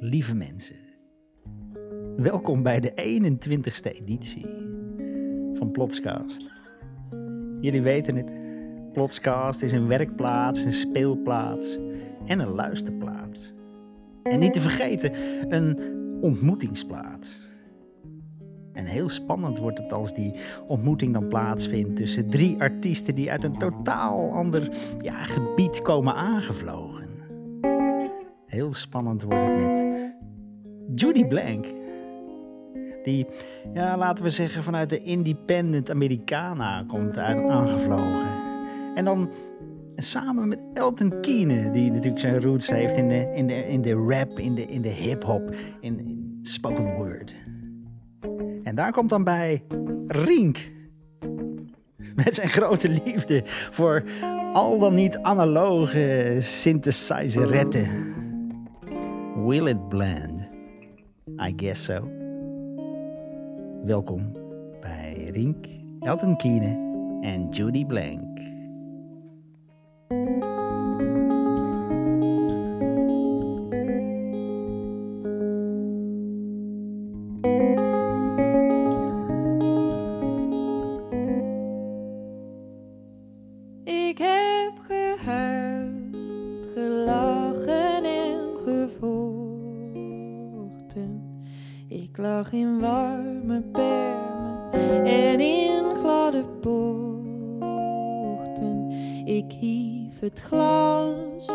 lieve mensen. Welkom bij de 21ste editie van Plotscast. Jullie weten het, Plotscast is een werkplaats, een speelplaats en een luisterplaats. En niet te vergeten, een ontmoetingsplaats. En heel spannend wordt het als die ontmoeting dan plaatsvindt tussen drie artiesten die uit een totaal ander ja, gebied komen aangevlogen. Heel spannend wordt het met Judy Blank. Die, ja, laten we zeggen, vanuit de Independent Americana komt aangevlogen. En dan samen met Elton Keane, die natuurlijk zijn roots heeft in de, in de, in de rap, in de, in de hip-hop, in, in spoken word. En daar komt dan bij Rink. Met zijn grote liefde voor al dan niet analoge synthesizeretten. Will it blend? I guess so. Welkom bij Rink, Elton Keane en Judy Blank. Ik lag in warme bermen en in gladde bochten. Ik hief het glas,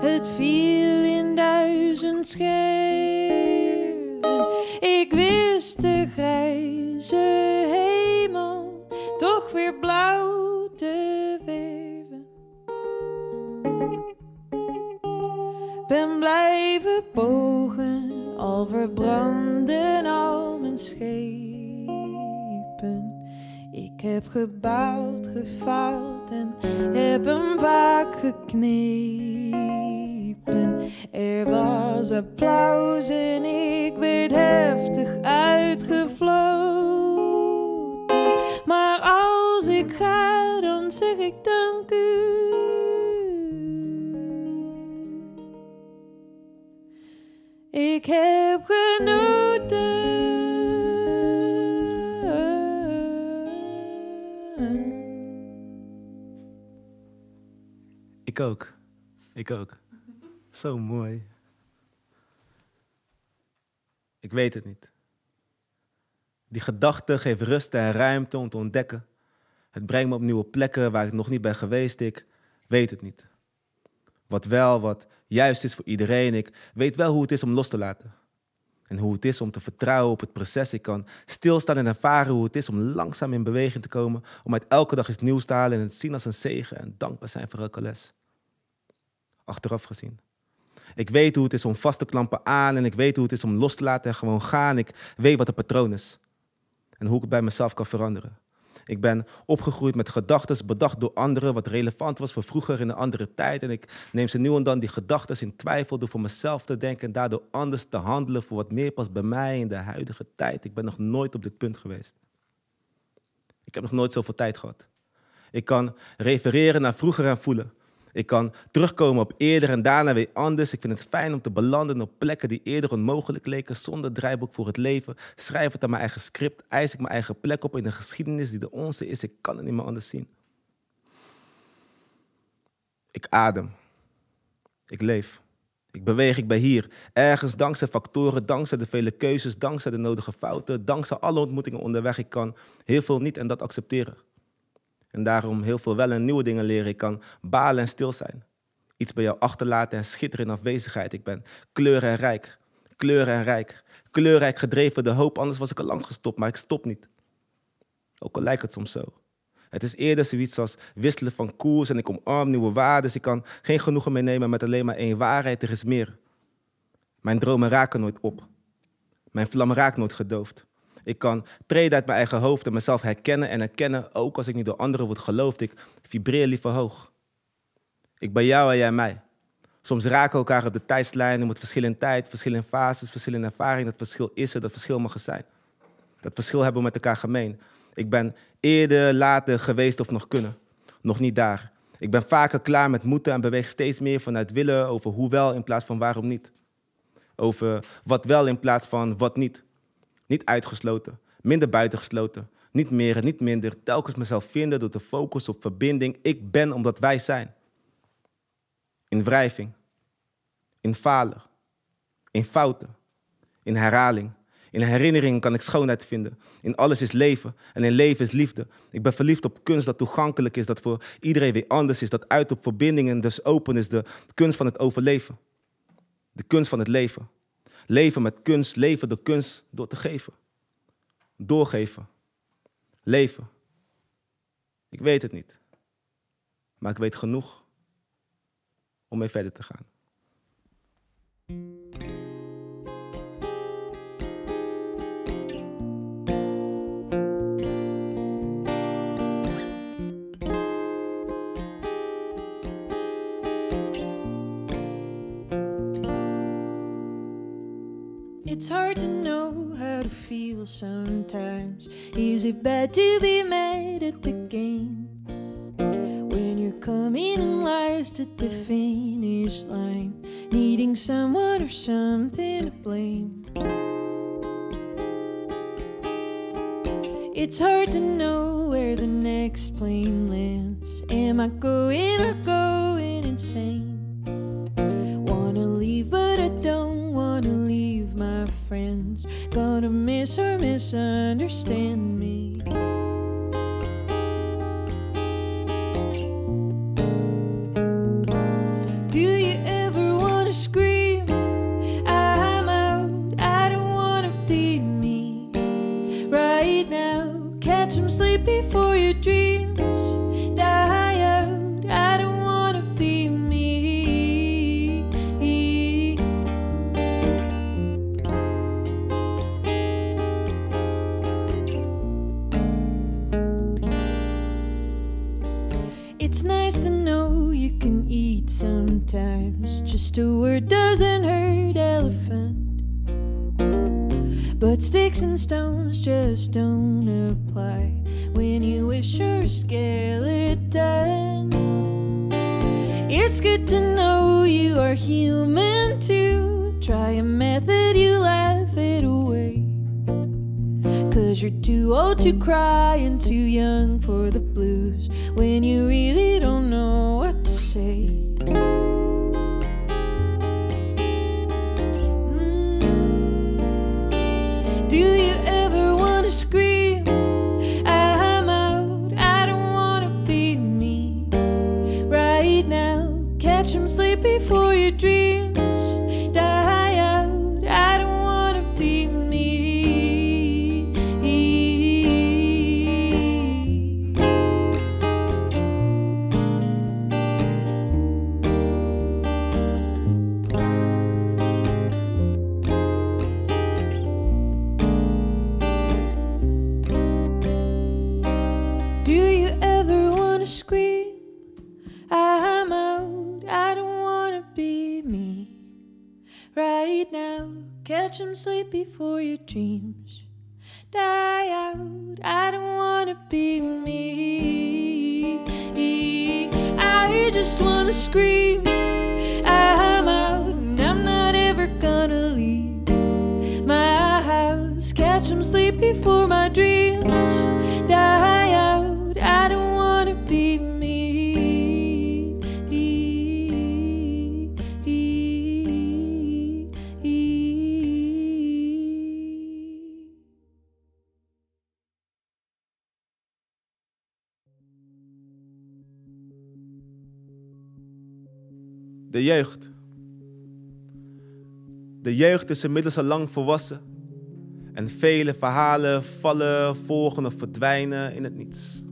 het viel in duizend scherven. Ik wist de grijze heb gebouwd, en heb hem vaak geknepen. Er was applaus en ik werd heftig uitgefloten. Maar als ik ga, dan zeg ik dank u. Ik heb Ik ook. Ik ook. Zo mooi. Ik weet het niet. Die gedachte geeft rust en ruimte om te ontdekken. Het brengt me op nieuwe plekken waar ik nog niet ben geweest. Ik weet het niet. Wat wel, wat juist is voor iedereen. Ik weet wel hoe het is om los te laten. En hoe het is om te vertrouwen op het proces. Ik kan stilstaan en ervaren hoe het is om langzaam in beweging te komen. Om uit elke dag iets nieuws te halen en het zien als een zegen en dankbaar zijn voor elke les. Achteraf gezien. Ik weet hoe het is om vast te klampen aan en ik weet hoe het is om los te laten en gewoon gaan. Ik weet wat het patroon is en hoe ik bij mezelf kan veranderen. Ik ben opgegroeid met gedachten bedacht door anderen, wat relevant was voor vroeger in een andere tijd. En ik neem ze nu en dan die gedachten in twijfel door voor mezelf te denken en daardoor anders te handelen voor wat meer past bij mij in de huidige tijd. Ik ben nog nooit op dit punt geweest. Ik heb nog nooit zoveel tijd gehad. Ik kan refereren naar vroeger en voelen. Ik kan terugkomen op eerder en daarna weer anders. Ik vind het fijn om te belanden op plekken die eerder onmogelijk leken, zonder draaiboek voor het leven. Schrijf het aan mijn eigen script, eis ik mijn eigen plek op in een geschiedenis die de onze is. Ik kan het niet meer anders zien. Ik adem. Ik leef. Ik beweeg, ik ben hier. Ergens dankzij factoren, dankzij de vele keuzes, dankzij de nodige fouten, dankzij alle ontmoetingen onderweg. Ik kan heel veel niet en dat accepteren. En daarom heel veel wel en nieuwe dingen leren. Ik kan balen en stil zijn. Iets bij jou achterlaten en schitteren in afwezigheid. Ik ben kleur en rijk. Kleur en rijk. Kleurrijk gedreven de hoop, anders was ik al lang gestopt, maar ik stop niet. Ook al lijkt het soms zo. Het is eerder zoiets als wisselen van koers en ik omarm nieuwe waarden. Ik kan geen genoegen meer nemen met alleen maar één waarheid, er is meer. Mijn dromen raken nooit op. Mijn vlam raakt nooit gedoofd. Ik kan treden uit mijn eigen hoofd en mezelf herkennen en herkennen, ook als ik niet door anderen word geloofd. Ik vibreer liever hoog. Ik ben jou en jij mij. Soms raken elkaar op de tijdslijn om het verschil in tijd, verschil in fases, verschil in ervaring. Dat verschil is er, dat verschil mag er zijn. Dat verschil hebben we met elkaar gemeen. Ik ben eerder, later geweest of nog kunnen. Nog niet daar. Ik ben vaker klaar met moeten en beweeg steeds meer vanuit willen over hoe wel in plaats van waarom niet. over wat wel in plaats van wat niet. Niet uitgesloten, minder buitengesloten, niet meer en niet minder. Telkens mezelf vinden door te focussen op verbinding. Ik ben omdat wij zijn. In wrijving, in falen, in fouten, in herhaling. In herinneringen kan ik schoonheid vinden. In alles is leven en in leven is liefde. Ik ben verliefd op kunst dat toegankelijk is, dat voor iedereen weer anders is, dat uit op verbindingen dus open is. De kunst van het overleven. De kunst van het leven. Leven met kunst, leven door kunst door te geven. Doorgeven. Leven. Ik weet het niet. Maar ik weet genoeg om mee verder te gaan. It's hard to know how to feel sometimes. Is it bad to be mad at the game? When you're coming in last at the finish line, needing someone or something to blame. It's hard to know where the next plane lands. Am I going or going insane? Friends. Gonna miss or misunderstand It's nice to know you can eat sometimes. Just a word doesn't hurt, elephant. But sticks and stones just don't apply when you wish you're a skeleton. It's good to know you are human too. Try a method, you laugh it away. Cause you're too old to cry and too young for the blues when you really don't know what to say. Mm. Do you ever want to scream? I'm out, I don't want to be me. Right now, catch 'em sleep before your dreams your dreams die out. I don't want to be me. I just want to scream. De jeugd. De jeugd is inmiddels al lang volwassen. En vele verhalen vallen, volgen of verdwijnen in het niets.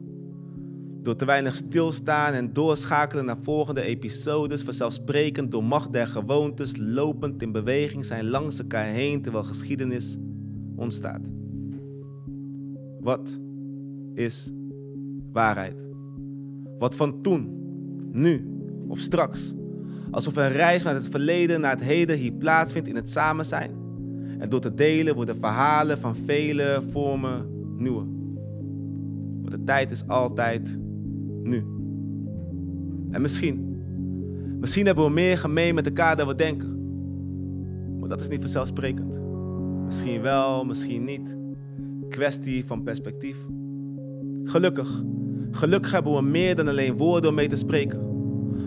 Door te weinig stilstaan en doorschakelen naar volgende episodes, vanzelfsprekend door macht der gewoontes, lopend in beweging zijn langs elkaar heen terwijl geschiedenis ontstaat. Wat is waarheid? Wat van toen, nu of straks? Alsof een reis vanuit het verleden naar het heden hier plaatsvindt in het samen zijn. En door te delen worden verhalen van vele vormen nieuwe. Want de tijd is altijd nu. En misschien, misschien hebben we meer gemeen met elkaar dan we denken. Maar dat is niet vanzelfsprekend. Misschien wel, misschien niet. Kwestie van perspectief. Gelukkig. Gelukkig hebben we meer dan alleen woorden om mee te spreken.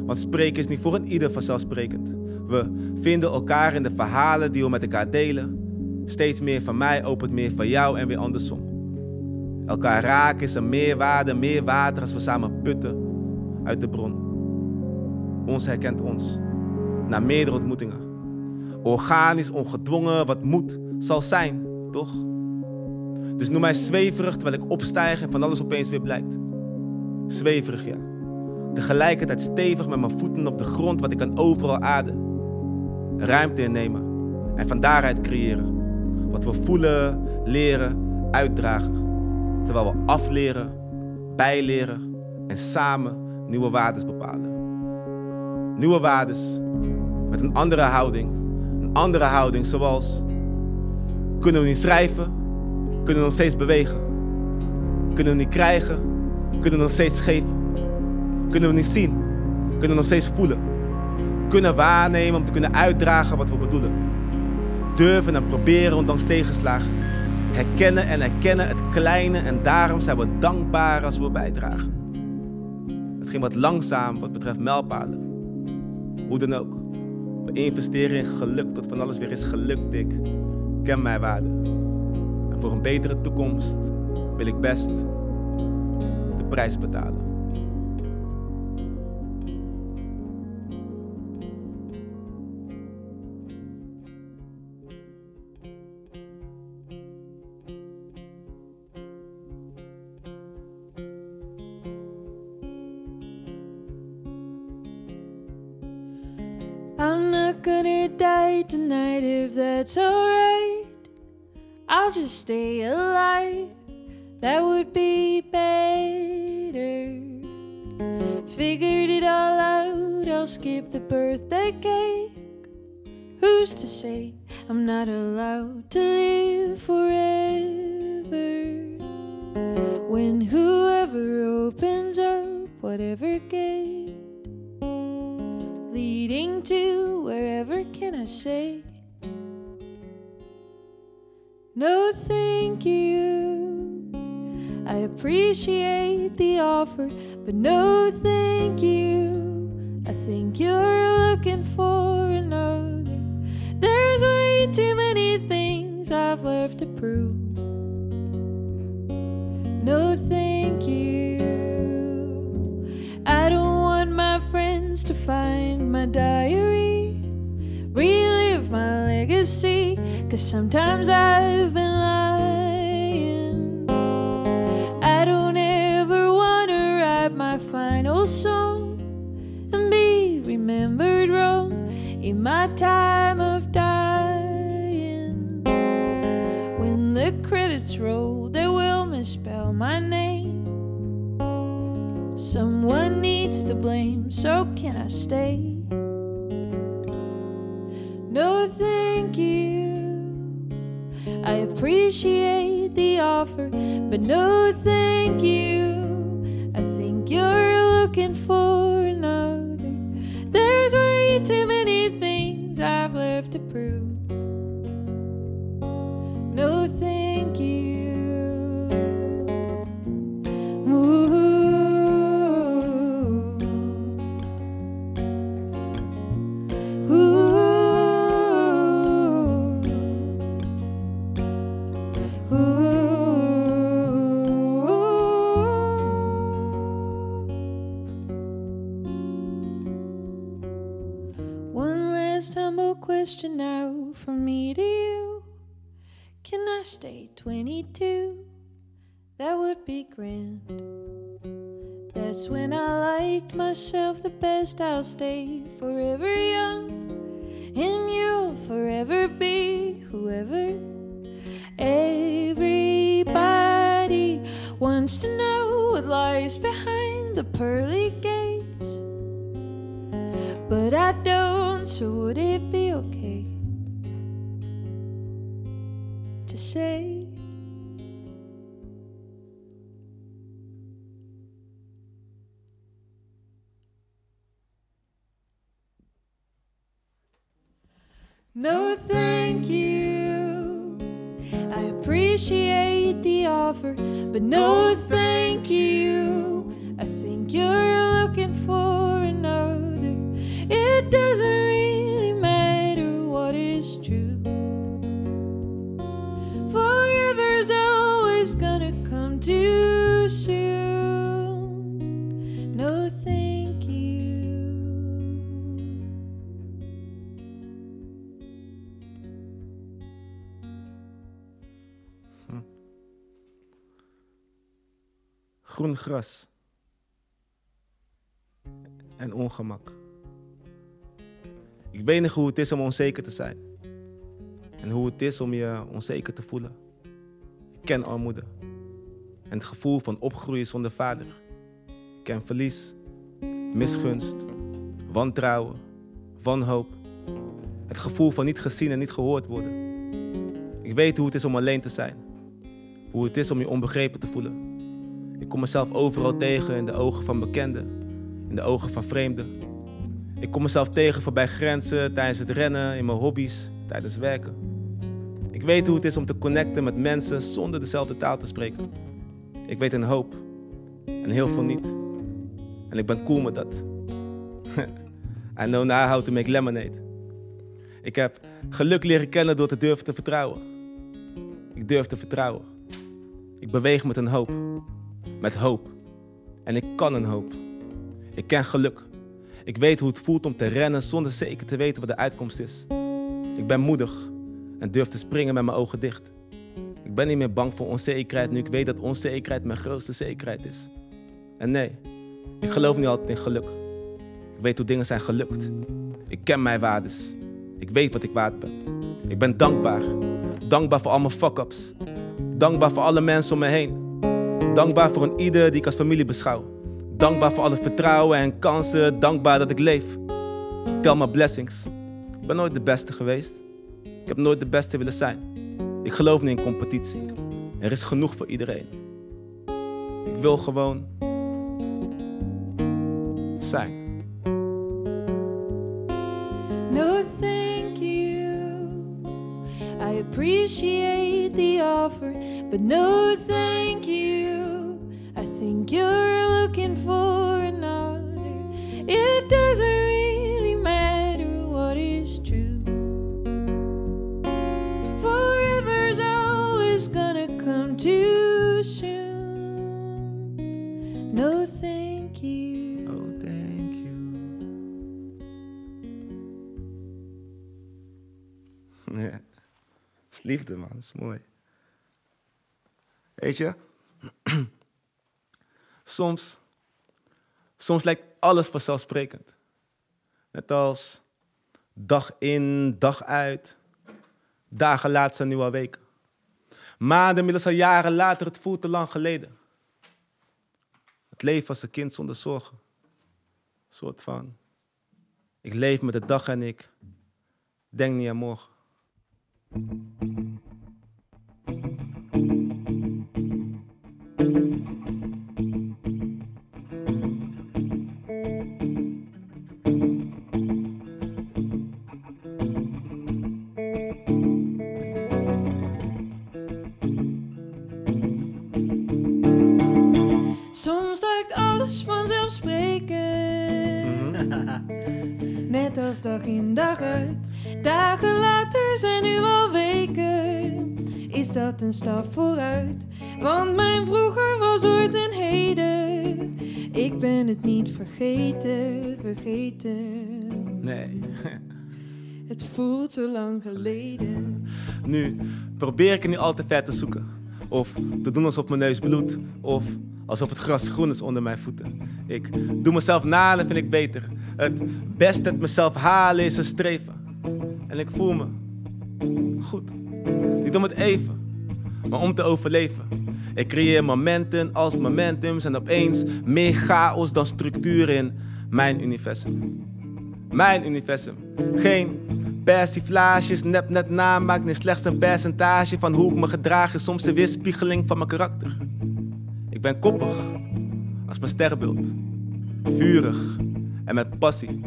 Want spreken is niet voor een ieder vanzelfsprekend. We vinden elkaar in de verhalen die we met elkaar delen. Steeds meer van mij opent meer van jou en weer andersom. Elkaar raken is een meerwaarde, meer water als we samen putten uit de bron. Ons herkent ons. Na meerdere ontmoetingen. Organisch, ongedwongen, wat moet, zal zijn, toch? Dus noem mij zweverig terwijl ik opstijg en van alles opeens weer blijkt. Zweverig, ja. Tegelijkertijd stevig met mijn voeten op de grond, wat ik kan overal ademen. Ruimte innemen en van daaruit creëren. Wat we voelen, leren, uitdragen. Terwijl we afleren, bijleren en samen nieuwe waarden bepalen. Nieuwe waarden met een andere houding. Een andere houding zoals kunnen we niet schrijven, kunnen we nog steeds bewegen. Kunnen we niet krijgen, kunnen we nog steeds geven. Kunnen we niet zien, kunnen we nog steeds voelen. Kunnen waarnemen om te kunnen uitdragen wat we bedoelen. Durven en proberen ondanks tegenslagen. Herkennen en herkennen het kleine en daarom zijn we dankbaar als we bijdragen. Het ging wat langzaam wat betreft mijlpalen. Hoe dan ook. We investeren in geluk tot van alles weer is gelukt. Ik ken mijn waarde. En voor een betere toekomst wil ik best de prijs betalen. I'm not gonna die tonight if that's alright. I'll just stay alive, that would be better. Figured it all out, I'll skip the birthday cake. Who's to say I'm not allowed to live forever? When whoever opens up whatever gate leading to wherever can I say? No, thank you. I appreciate the offer, but no, thank you. I think you're looking for another. There's way too many things I've left to prove. Friends to find my diary, relive my legacy, cause sometimes I've been lying. I don't ever wanna write my final song and be remembered wrong in my time of dying. When the credits roll, they will misspell my name. Someone blame, so can I stay? No, thank you. I appreciate the offer, but no, thank you. I think you're looking for another. There's way too many things I've question now from me to you. Can I stay 22? That would be grand. That's when I liked myself the best. I'll stay forever young, and you'll forever be whoever. Everybody wants to know what lies behind the pearly gates, but I don't. So would it be say? No, thank you. I appreciate the offer, but no, thank you. I think you're looking for Gras. En ongemak. Ik weet nog hoe het is om onzeker te zijn. En hoe het is om je onzeker te voelen. Ik ken armoede. En het gevoel van opgroeien zonder vader. Ik ken verlies, misgunst, wantrouwen, wanhoop. Het gevoel van niet gezien en niet gehoord worden. Ik weet hoe het is om alleen te zijn. Hoe het is om je onbegrepen te voelen. Kom mezelf overal tegen in de ogen van bekenden, in de ogen van vreemden. Ik kom mezelf tegen voorbij grenzen tijdens het rennen, in mijn hobby's, tijdens werken. Ik weet hoe het is om te connecten met mensen zonder dezelfde taal te spreken. Ik weet een hoop en heel veel niet. En ik ben cool met dat. I know now how to make lemonade. Ik heb geluk leren kennen door te durven te vertrouwen. Ik durf te vertrouwen. Ik beweeg met een hoop met hoop. En ik kan een hoop. Ik ken geluk. Ik weet hoe het voelt om te rennen zonder zeker te weten wat de uitkomst is. Ik ben moedig en durf te springen met mijn ogen dicht. Ik ben niet meer bang voor onzekerheid nu ik weet dat onzekerheid mijn grootste zekerheid is. En nee, ik geloof niet altijd in geluk. Ik weet hoe dingen zijn gelukt. Ik ken mijn waardes. Ik weet wat ik waard ben. Ik ben dankbaar. Dankbaar voor al mijn fuck-ups. Dankbaar voor alle mensen om me heen. Dankbaar voor een ieder die ik als familie beschouw. Dankbaar voor al het vertrouwen en kansen. Dankbaar dat ik leef. Tel mijn blessings. Ik ben nooit de beste geweest. Ik heb nooit de beste willen zijn. Ik geloof niet in competitie. Er is genoeg voor iedereen. Ik wil gewoon zijn. No, thank you. I appreciate the offer, but no, thank you. You're looking for another. It doesn't really matter what is true. Forever's always gonna come too soon. No, thank you. Oh, thank you. Dat is liefde, man. Dat is mooi. Weet je, soms, soms lijkt alles vanzelfsprekend. Net als dag in, dag uit. Dagen later zijn nu al weken. Maanden, inmiddels al jaren later, het voelt te lang geleden. Het leven als een kind zonder zorgen. Een soort van, ik leef met de dag en ik denk niet aan morgen. Een stap vooruit? Want mijn vroeger was ooit een heden. Ik ben het niet vergeten, vergeten. Nee. Het voelt zo lang geleden. Nu probeer ik het niet al te ver te zoeken. Of te doen alsof mijn neus bloedt. Of alsof het gras groen is onder mijn voeten. Ik doe mezelf na en vind ik beter. Het beste uit mezelf halen is een streven. En ik voel me goed. Niet om het even, maar om te overleven. Ik creëer momenten als momentums en opeens meer chaos dan structuur in mijn universum. Mijn universum. Geen persiflages, nep net namaak, nee slechts een percentage van hoe ik me gedraag is soms een weerspiegeling van mijn karakter. Ik ben koppig, als mijn sterrenbeeld. Vurig en met passie.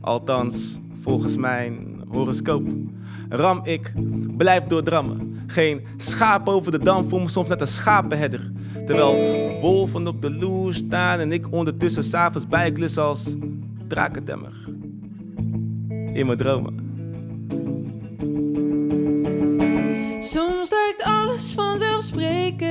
Althans, volgens mijn horoscoop. Ram ik, blijf doordrammen. Geen schaap over de dam, voel me soms net een schapenherder. Terwijl wolven op de loer staan en ik ondertussen s'avonds bijklus als drakentemmer. In mijn dromen. Soms lijkt alles vanzelfsprekend.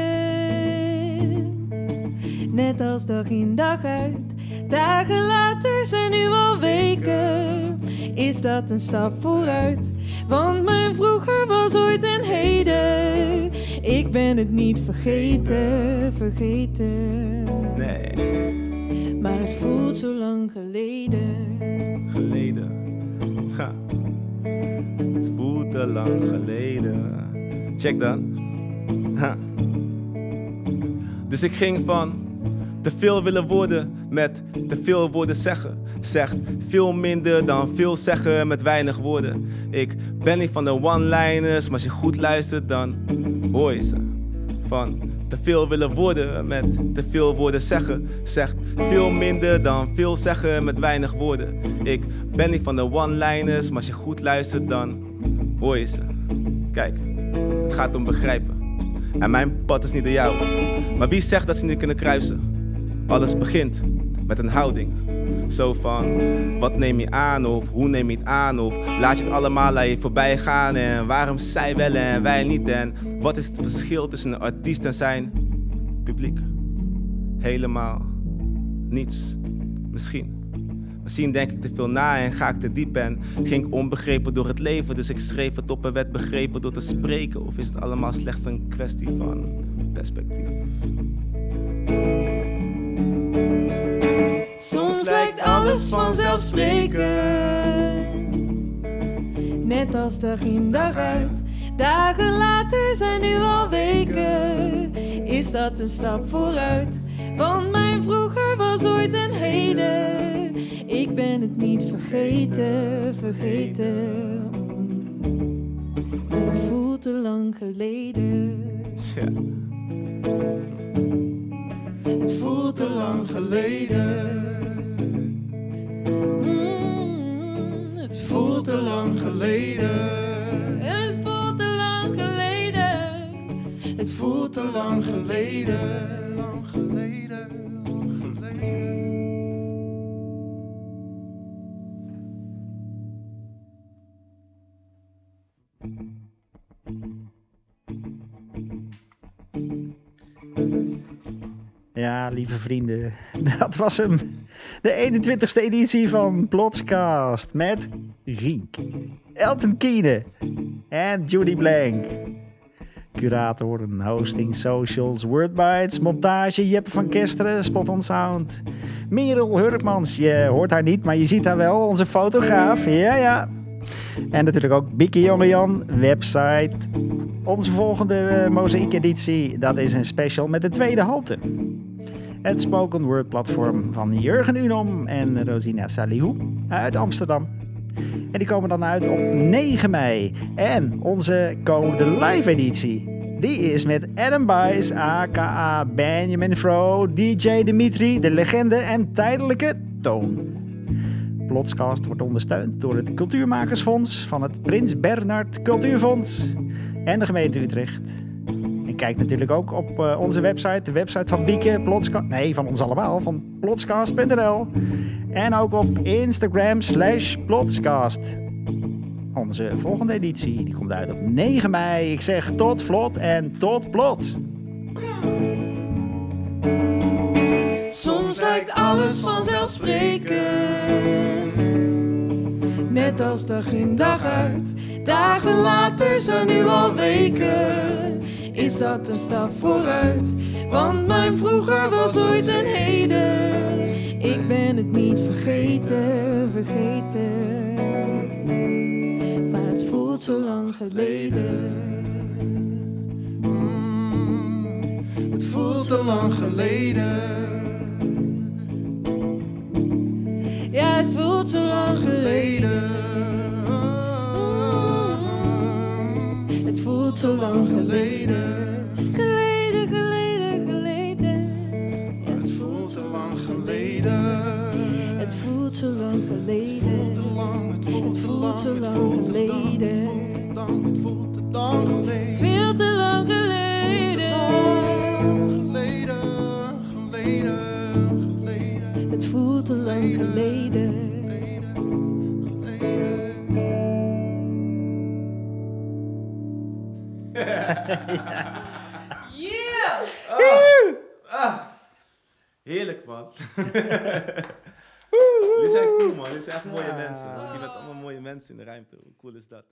Net als dag in dag uit. Dagen later zijn nu al weken. Is dat een stap vooruit? Want mijn vroeger was ooit een heden. Ik ben het niet vergeten, vergeten. Nee, Maar het voelt zo lang geleden. geleden. Ha. Het voelt te lang geleden. Check dan. Ha. Dus ik ging van te veel willen worden met te veel woorden zeggen. Zegt veel minder dan veel zeggen met weinig woorden. Ik ben niet van de one-liners, maar als je goed luistert, dan hoor je ze. Van te veel willen worden met te veel woorden zeggen. Zegt veel minder dan veel zeggen met weinig woorden. Ik ben niet van de one-liners, maar als je goed luistert, dan hoor je ze. Kijk, het gaat om begrijpen. En mijn pad is niet de jouwe. Maar wie zegt dat ze niet kunnen kruisen? Alles begint met een houding. Zo van, wat neem je aan of hoe neem je het aan? Of laat je het allemaal aan je voorbij gaan? En waarom zij wel en wij niet? En wat is het verschil tussen een artiest en zijn publiek? Helemaal niets. Misschien. Misschien denk ik te veel na en ga ik te diep en ging ik onbegrepen door het leven. Dus ik schreef het op en werd begrepen door te spreken. Of is het allemaal slechts een kwestie van perspectief? Soms lijkt alles vanzelfsprekend. Net als dag in dag uit. Dagen later zijn nu al weken. Is dat een stap vooruit? Want mijn vroeger was ooit een heden. Ik ben het niet vergeten, vergeten. Het voelt te lang geleden. Het voelt te lang geleden. Mm, het Voelt te lang geleden. En het voelt te lang geleden. Het voelt te. Lang geleden. Lieve vrienden, dat was hem. De 21ste editie van Plotscast met Giek, Elton Kiene en Judy Blank. Curatoren, hosting, socials, wordbites, montage, Jeppe van Kesteren, Spot on Sound. Merel Hurkmans, je hoort haar niet, maar je ziet haar wel, onze fotograaf. Ja, ja. En natuurlijk ook Bikke Jongejan, website. Onze volgende eh, Mozaïek-editie, dat is een special met de tweede halte. Het spoken word platform van Jurgen Unom en Rosina Salihou uit Amsterdam. En die komen dan uit op 9 mei. En onze komende live editie, die is met Adam Bice, aka Benjamin Fro, DJ Dimitri, de legende en tijdelijke Toon. Plotscast wordt ondersteund door het Cultuurmakersfonds van het Prins Bernhard Cultuurfonds en de gemeente Utrecht. En kijk natuurlijk ook op eh, onze website, de website van Bieke, Plotscast, nee, van ons allemaal, van plotscast.nl. En ook op Instagram slash plotscast. Onze volgende editie, die komt uit op 9 mei. Ik zeg tot vlot en tot plot. Soms lijkt alles vanzelfsprekend. Net als dag in dag uit. Dagen later zijn nu al weken. Is dat een stap vooruit? Want mijn vroeger was ooit een heden. Ik ben het niet vergeten, vergeten. Maar het voelt zo lang geleden. Het voelt te lang geleden. Ja, het voelt zo lang geleden. Voelt zo lang geleden. Geleden, geleden, geleden. Het voelt te lang geleden. Het voelt zo lang Het voelt geleden. te lang. Het voelt Het te voelt lang. zo Het lang voelt te lang. geleden. Het voelt te lang, het voelt te lang geleden. Veel te lang geleden. geleden, geleden, geleden, Het voelt te lang geleden. geleden, man. Jullie zijn cool, man. Jullie zijn echt mooie Ja. mensen. Je bent allemaal mooie mensen in de ruimte. Hoe cool is dat?